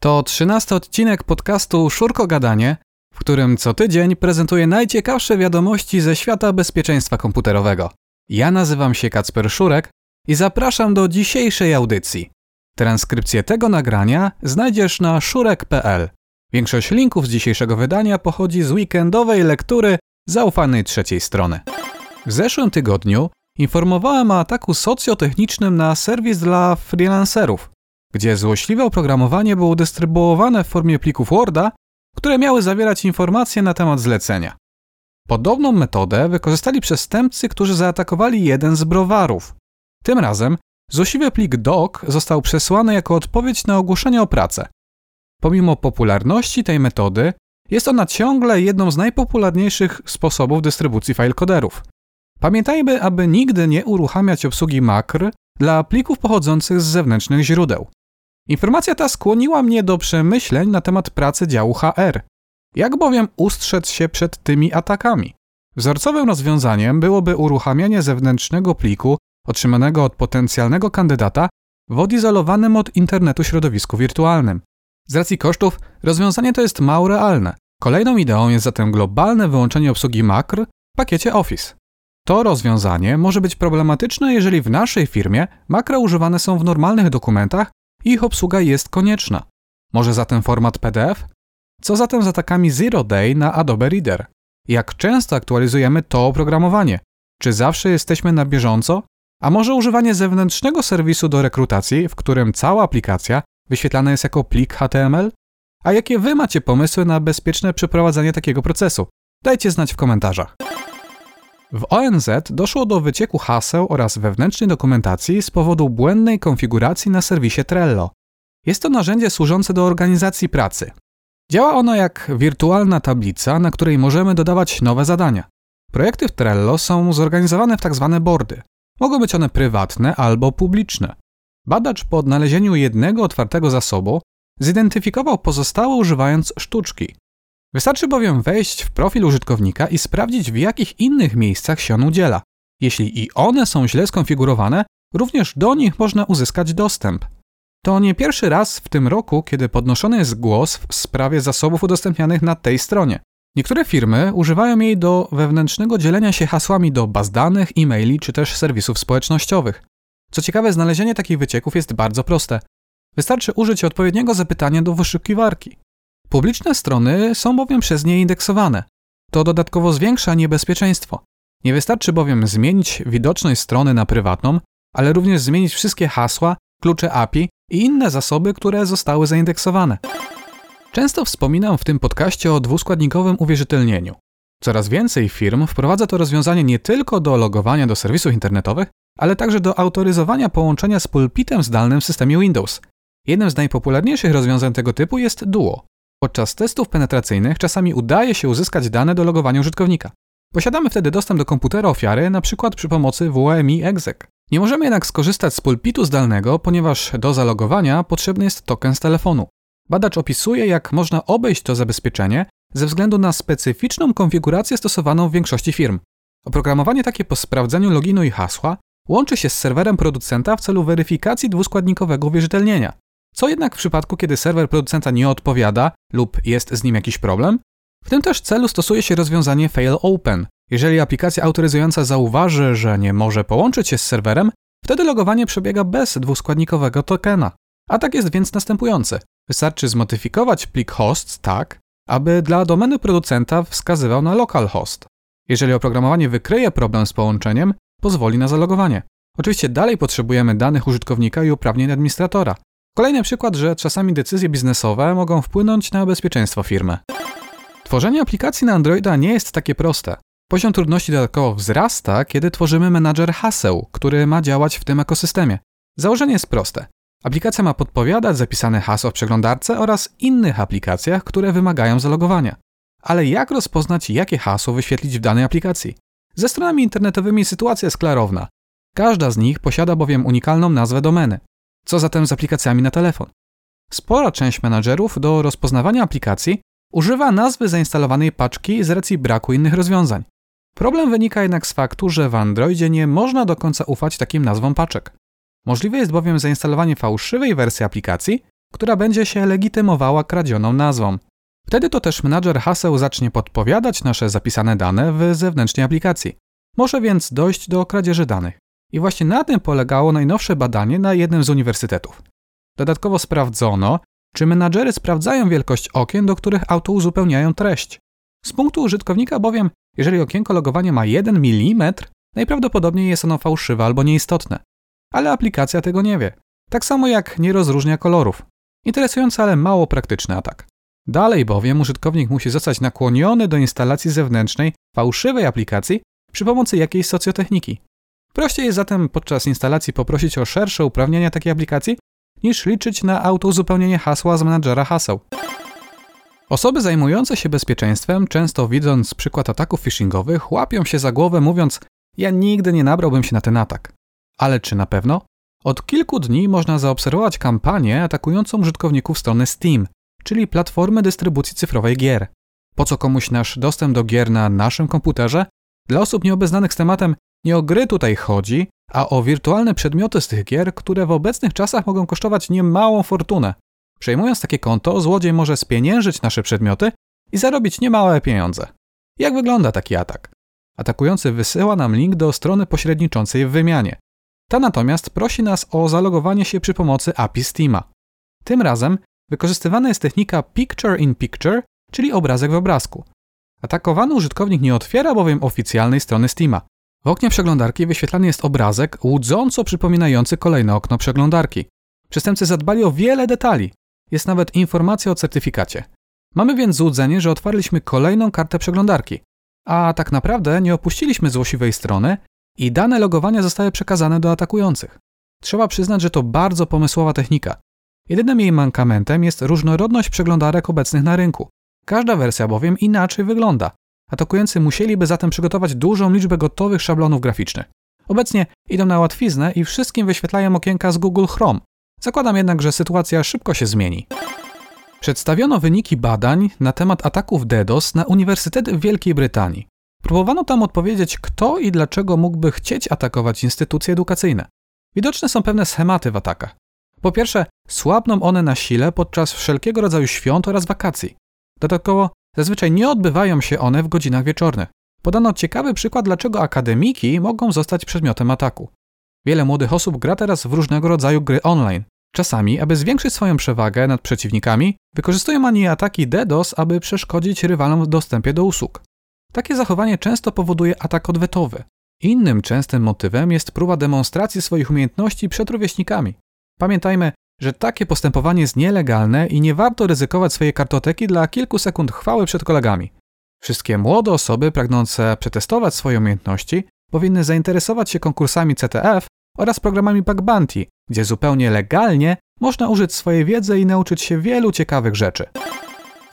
To trzynasty odcinek podcastu Szurko Gadanie, w którym co tydzień prezentuję najciekawsze wiadomości ze świata bezpieczeństwa komputerowego. Ja nazywam się Kacper Szurek i zapraszam do dzisiejszej audycji. Transkrypcję tego nagrania znajdziesz na szurek.pl. Większość linków z dzisiejszego wydania pochodzi z weekendowej lektury zaufanej trzeciej strony. W zeszłym tygodniu informowałem o ataku socjotechnicznym na serwis dla freelancerów, gdzie złośliwe oprogramowanie było dystrybuowane w formie plików Worda, które miały zawierać informacje na temat zlecenia. Podobną metodę wykorzystali przestępcy, którzy zaatakowali jeden z browarów. Tym razem złośliwy plik doc został przesłany jako odpowiedź na ogłoszenie o pracę. Pomimo popularności tej metody, jest ona ciągle jedną z najpopularniejszych sposobów dystrybucji filecoderów. Pamiętajmy, aby nigdy nie uruchamiać obsługi makr dla plików pochodzących z zewnętrznych źródeł. Informacja ta skłoniła mnie do przemyśleń na temat pracy działu HR. Jak bowiem ustrzec się przed tymi atakami? Wzorcowym rozwiązaniem byłoby uruchamianie zewnętrznego pliku otrzymanego od potencjalnego kandydata w odizolowanym od internetu środowisku wirtualnym. Z racji kosztów rozwiązanie to jest mało realne. Kolejną ideą jest zatem globalne wyłączenie obsługi makr w pakiecie Office. To rozwiązanie może być problematyczne, jeżeli w naszej firmie makra używane są w normalnych dokumentach ich obsługa jest konieczna. Może zatem format PDF? Co zatem z atakami Zero Day na Adobe Reader? Jak często aktualizujemy to oprogramowanie? Czy zawsze jesteśmy na bieżąco? A może używanie zewnętrznego serwisu do rekrutacji, w którym cała aplikacja wyświetlana jest jako plik HTML? A jakie wy macie pomysły na bezpieczne przeprowadzenie takiego procesu? Dajcie znać w komentarzach. W ONZ doszło do wycieku haseł oraz wewnętrznej dokumentacji z powodu błędnej konfiguracji na serwisie Trello. Jest to narzędzie służące do organizacji pracy. Działa ono jak wirtualna tablica, na której możemy dodawać nowe zadania. Projekty w Trello są zorganizowane w tzw. Tak boardy. Mogą być one prywatne albo publiczne. Badacz po odnalezieniu jednego otwartego zasobu zidentyfikował pozostałe używając sztuczki. Wystarczy bowiem wejść w profil użytkownika i sprawdzić, w jakich innych miejscach się on udziela. Jeśli i one są źle skonfigurowane, również do nich można uzyskać dostęp. To nie pierwszy raz w tym roku, kiedy podnoszony jest głos w sprawie zasobów udostępnianych na tej stronie. Niektóre firmy używają jej do wewnętrznego dzielenia się hasłami do baz danych, e-maili czy też serwisów społecznościowych. Co ciekawe, znalezienie takich wycieków jest bardzo proste. Wystarczy użyć odpowiedniego zapytania do wyszukiwarki. Publiczne strony są bowiem przez nie indeksowane. To dodatkowo zwiększa niebezpieczeństwo. Nie wystarczy bowiem zmienić widoczność strony na prywatną, ale również zmienić wszystkie hasła, klucze API i inne zasoby, które zostały zaindeksowane. Często wspominam w tym podcaście o dwuskładnikowym uwierzytelnieniu. Coraz więcej firm wprowadza to rozwiązanie nie tylko do logowania do serwisów internetowych, ale także do autoryzowania połączenia z pulpitem zdalnym w systemie Windows. Jednym z najpopularniejszych rozwiązań tego typu jest Duo. Podczas testów penetracyjnych czasami udaje się uzyskać dane do logowania użytkownika. Posiadamy wtedy dostęp do komputera ofiary, np. przy pomocy WMI exec. Nie możemy jednak skorzystać z pulpitu zdalnego, ponieważ do zalogowania potrzebny jest token z telefonu. Badacz opisuje, jak można obejść to zabezpieczenie ze względu na specyficzną konfigurację stosowaną w większości firm. Oprogramowanie takie po sprawdzeniu loginu i hasła łączy się z serwerem producenta w celu weryfikacji dwuskładnikowego wierzytelnienia. Co jednak w przypadku, kiedy serwer producenta nie odpowiada lub jest z nim jakiś problem? W tym też celu stosuje się rozwiązanie fail open. Jeżeli aplikacja autoryzująca zauważy, że nie może połączyć się z serwerem, wtedy logowanie przebiega bez dwuskładnikowego tokena. Atak jest więc następujący. Wystarczy zmodyfikować plik host tak, aby dla domeny producenta wskazywał na localhost. Jeżeli oprogramowanie wykryje problem z połączeniem, pozwoli na zalogowanie. Oczywiście dalej potrzebujemy danych użytkownika i uprawnień administratora. Kolejny przykład, że czasami decyzje biznesowe mogą wpłynąć na bezpieczeństwo firmy. Tworzenie aplikacji na Androida nie jest takie proste. Poziom trudności dodatkowo wzrasta, kiedy tworzymy menadżer haseł, który ma działać w tym ekosystemie. Założenie jest proste. Aplikacja ma podpowiadać zapisane hasło w przeglądarce oraz innych aplikacjach, które wymagają zalogowania. Ale jak rozpoznać, jakie hasło wyświetlić w danej aplikacji? Ze stronami internetowymi sytuacja jest klarowna. Każda z nich posiada bowiem unikalną nazwę domeny. Co zatem z aplikacjami na telefon? Spora część menadżerów do rozpoznawania aplikacji używa nazwy zainstalowanej paczki z racji braku innych rozwiązań. Problem wynika jednak z faktu, że w Androidzie nie można do końca ufać takim nazwom paczek. Możliwe jest bowiem zainstalowanie fałszywej wersji aplikacji, która będzie się legitymowała kradzioną nazwą. Wtedy to też menadżer haseł zacznie podpowiadać nasze zapisane dane w zewnętrznej aplikacji. Może więc dojść do kradzieży danych. I właśnie na tym polegało najnowsze badanie na jednym z uniwersytetów. Dodatkowo sprawdzono, czy menadżery sprawdzają wielkość okien, do których auto uzupełniają treść. Z punktu użytkownika bowiem, jeżeli okienko logowania ma 1 mm, najprawdopodobniej jest ono fałszywe albo nieistotne. Ale aplikacja tego nie wie. Tak samo jak nie rozróżnia kolorów. Interesujący, ale mało praktyczny atak. Dalej bowiem użytkownik musi zostać nakłoniony do instalacji zewnętrznej fałszywej aplikacji przy pomocy jakiejś socjotechniki. Prościej jest zatem podczas instalacji poprosić o szersze uprawnienia takiej aplikacji, niż liczyć na autouzupełnienie hasła z menadżera haseł. Osoby zajmujące się bezpieczeństwem, często widząc przykład ataków phishingowych, łapią się za głowę mówiąc: Ja nigdy nie nabrałbym się na ten atak. Ale czy na pewno? Od kilku dni można zaobserwować kampanię atakującą użytkowników strony Steam, czyli platformy dystrybucji cyfrowej gier. Po co komuś nasz dostęp do gier na naszym komputerze? Dla osób nieobeznanych z tematem, nie o gry tutaj chodzi, a o wirtualne przedmioty z tych gier, które w obecnych czasach mogą kosztować niemałą fortunę. Przejmując takie konto, złodziej może spieniężyć nasze przedmioty i zarobić niemałe pieniądze. Jak wygląda taki atak? Atakujący wysyła nam link do strony pośredniczącej w wymianie. Ta natomiast prosi nas o zalogowanie się przy pomocy API Steama. Tym razem wykorzystywana jest technika Picture in Picture, czyli obrazek w obrazku. Atakowany użytkownik nie otwiera bowiem oficjalnej strony Steama. W oknie przeglądarki wyświetlany jest obrazek łudząco przypominający kolejne okno przeglądarki. Przestępcy zadbali o wiele detali. Jest nawet informacja o certyfikacie. Mamy więc złudzenie, że otwarliśmy kolejną kartę przeglądarki, a tak naprawdę nie opuściliśmy złośliwej strony i dane logowania zostały przekazane do atakujących. Trzeba przyznać, że to bardzo pomysłowa technika. Jedynym jej mankamentem jest różnorodność przeglądarek obecnych na rynku. Każda wersja bowiem inaczej wygląda. Atakujący musieliby zatem przygotować dużą liczbę gotowych szablonów graficznych. Obecnie idą na łatwiznę i wszystkim wyświetlają okienka z Google Chrome. Zakładam jednak, że sytuacja szybko się zmieni. Przedstawiono wyniki badań na temat ataków DDoS na Uniwersytety w Wielkiej Brytanii. Próbowano tam odpowiedzieć, kto i dlaczego mógłby chcieć atakować instytucje edukacyjne. Widoczne są pewne schematy w atakach. Po pierwsze, słabną one na sile podczas wszelkiego rodzaju świąt oraz wakacji. Dodatkowo, zazwyczaj nie odbywają się one w godzinach wieczornych. Podano ciekawy przykład, dlaczego akademiki mogą zostać przedmiotem ataku. Wiele młodych osób gra teraz w różnego rodzaju gry online. Czasami, aby zwiększyć swoją przewagę nad przeciwnikami, wykorzystują oni ataki DDoS, aby przeszkodzić rywalom w dostępie do usług. Takie zachowanie często powoduje atak odwetowy. Innym częstym motywem jest próba demonstracji swoich umiejętności przed rówieśnikami. Pamiętajmy, że takie postępowanie jest nielegalne i nie warto ryzykować swojej kartoteki dla kilku sekund chwały przed kolegami. Wszystkie młode osoby pragnące przetestować swoje umiejętności powinny zainteresować się konkursami CTF oraz programami Bug Bounty, gdzie zupełnie legalnie można użyć swojej wiedzy i nauczyć się wielu ciekawych rzeczy.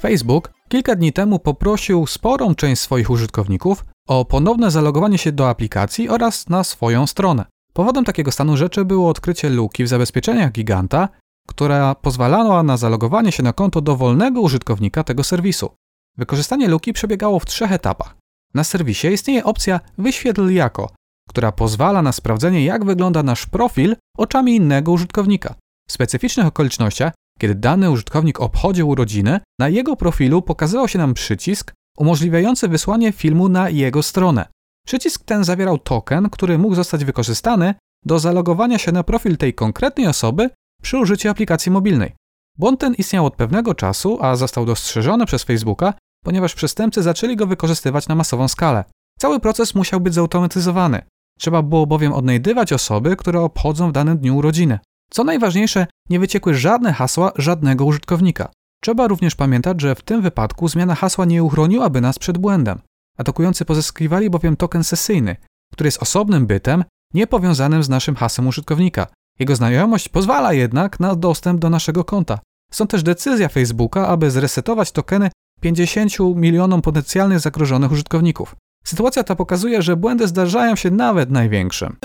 Facebook kilka dni temu poprosił sporą część swoich użytkowników o ponowne zalogowanie się do aplikacji oraz na swoją stronę. Powodem takiego stanu rzeczy było odkrycie luki w zabezpieczeniach giganta, która pozwalała na zalogowanie się na konto dowolnego użytkownika tego serwisu. Wykorzystanie luki przebiegało w trzech etapach. Na serwisie istnieje opcja Wyświetl jako, która pozwala na sprawdzenie, jak wygląda nasz profil oczami innego użytkownika. W specyficznych okolicznościach, kiedy dany użytkownik obchodził urodziny, na jego profilu pokazywał się nam przycisk umożliwiający wysłanie filmu na jego stronę. Przycisk ten zawierał token, który mógł zostać wykorzystany do zalogowania się na profil tej konkretnej osoby przy użyciu aplikacji mobilnej. Błąd ten istniał od pewnego czasu, a został dostrzeżony przez Facebooka, ponieważ przestępcy zaczęli go wykorzystywać na masową skalę. Cały proces musiał być zautomatyzowany. Trzeba było bowiem odnajdywać osoby, które obchodzą w danym dniu urodziny. Co najważniejsze, nie wyciekły żadne hasła żadnego użytkownika. Trzeba również pamiętać, że w tym wypadku zmiana hasła nie uchroniłaby nas przed błędem. Atakujący pozyskiwali bowiem token sesyjny, który jest osobnym bytem, niepowiązanym z naszym hasłem użytkownika. Jego znajomość pozwala jednak na dostęp do naszego konta. Stąd też decyzja Facebooka, aby zresetować tokeny 50 milionom potencjalnych zagrożonych użytkowników. Sytuacja ta pokazuje, że błędy zdarzają się nawet największym.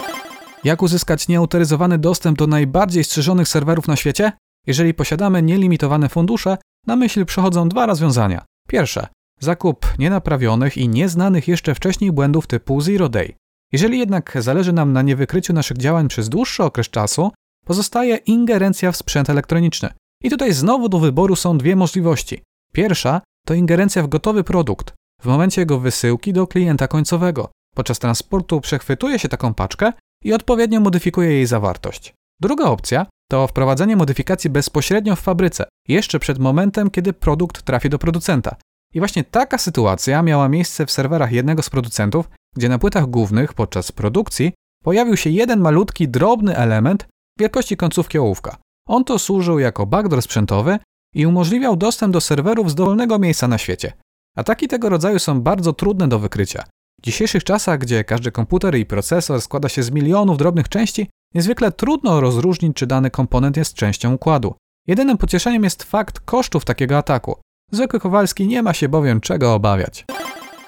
Jak uzyskać nieautoryzowany dostęp do najbardziej strzeżonych serwerów na świecie? Jeżeli posiadamy nielimitowane fundusze, na myśl przychodzą dwa rozwiązania. Pierwsze, zakup nienaprawionych i nieznanych jeszcze wcześniej błędów typu Zero Day. Jeżeli jednak zależy nam na niewykryciu naszych działań przez dłuższy okres czasu, pozostaje ingerencja w sprzęt elektroniczny. I tutaj znowu do wyboru są dwie możliwości. Pierwsza to ingerencja w gotowy produkt w momencie jego wysyłki do klienta końcowego. Podczas transportu przechwytuje się taką paczkę i odpowiednio modyfikuje jej zawartość. Druga opcja to wprowadzenie modyfikacji bezpośrednio w fabryce, jeszcze przed momentem, kiedy produkt trafi do producenta. I właśnie taka sytuacja miała miejsce w serwerach jednego z producentów, gdzie na płytach głównych podczas produkcji pojawił się jeden malutki, drobny element wielkości końcówki ołówka. On to służył jako backdoor sprzętowy i umożliwiał dostęp do serwerów z dowolnego miejsca na świecie. Ataki tego rodzaju są bardzo trudne do wykrycia. W dzisiejszych czasach, gdzie każdy komputer i procesor składa się z milionów drobnych części, niezwykle trudno rozróżnić, czy dany komponent jest częścią układu. Jedynym pocieszeniem jest fakt kosztów takiego ataku. Zwykły Kowalski nie ma się bowiem czego obawiać.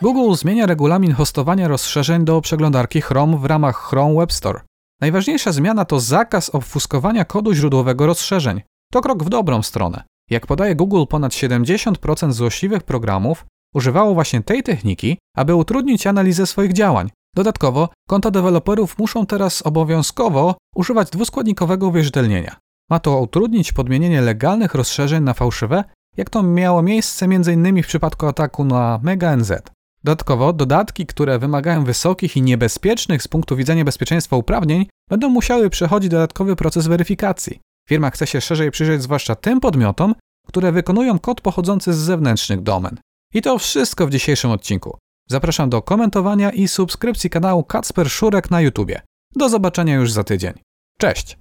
Google zmienia regulamin hostowania rozszerzeń do przeglądarki Chrome w ramach Chrome Web Store. Najważniejsza zmiana to zakaz obfuskowania kodu źródłowego rozszerzeń. To krok w dobrą stronę. Jak podaje Google, ponad 70% złośliwych programów używało właśnie tej techniki, aby utrudnić analizę swoich działań. Dodatkowo, konta deweloperów muszą teraz obowiązkowo używać dwuskładnikowego uwierzytelnienia. Ma to utrudnić podmienienie legalnych rozszerzeń na fałszywe, jak to miało miejsce m.in. w przypadku ataku na MegaNZ. Dodatkowo, dodatki, które wymagają wysokich i niebezpiecznych z punktu widzenia bezpieczeństwa uprawnień, będą musiały przechodzić dodatkowy proces weryfikacji. Firma chce się szerzej przyjrzeć zwłaszcza tym podmiotom, które wykonują kod pochodzący z zewnętrznych domen. I to wszystko w dzisiejszym odcinku. Zapraszam do komentowania i subskrypcji kanału Kacper Szurek na YouTubie. Do zobaczenia już za tydzień. Cześć!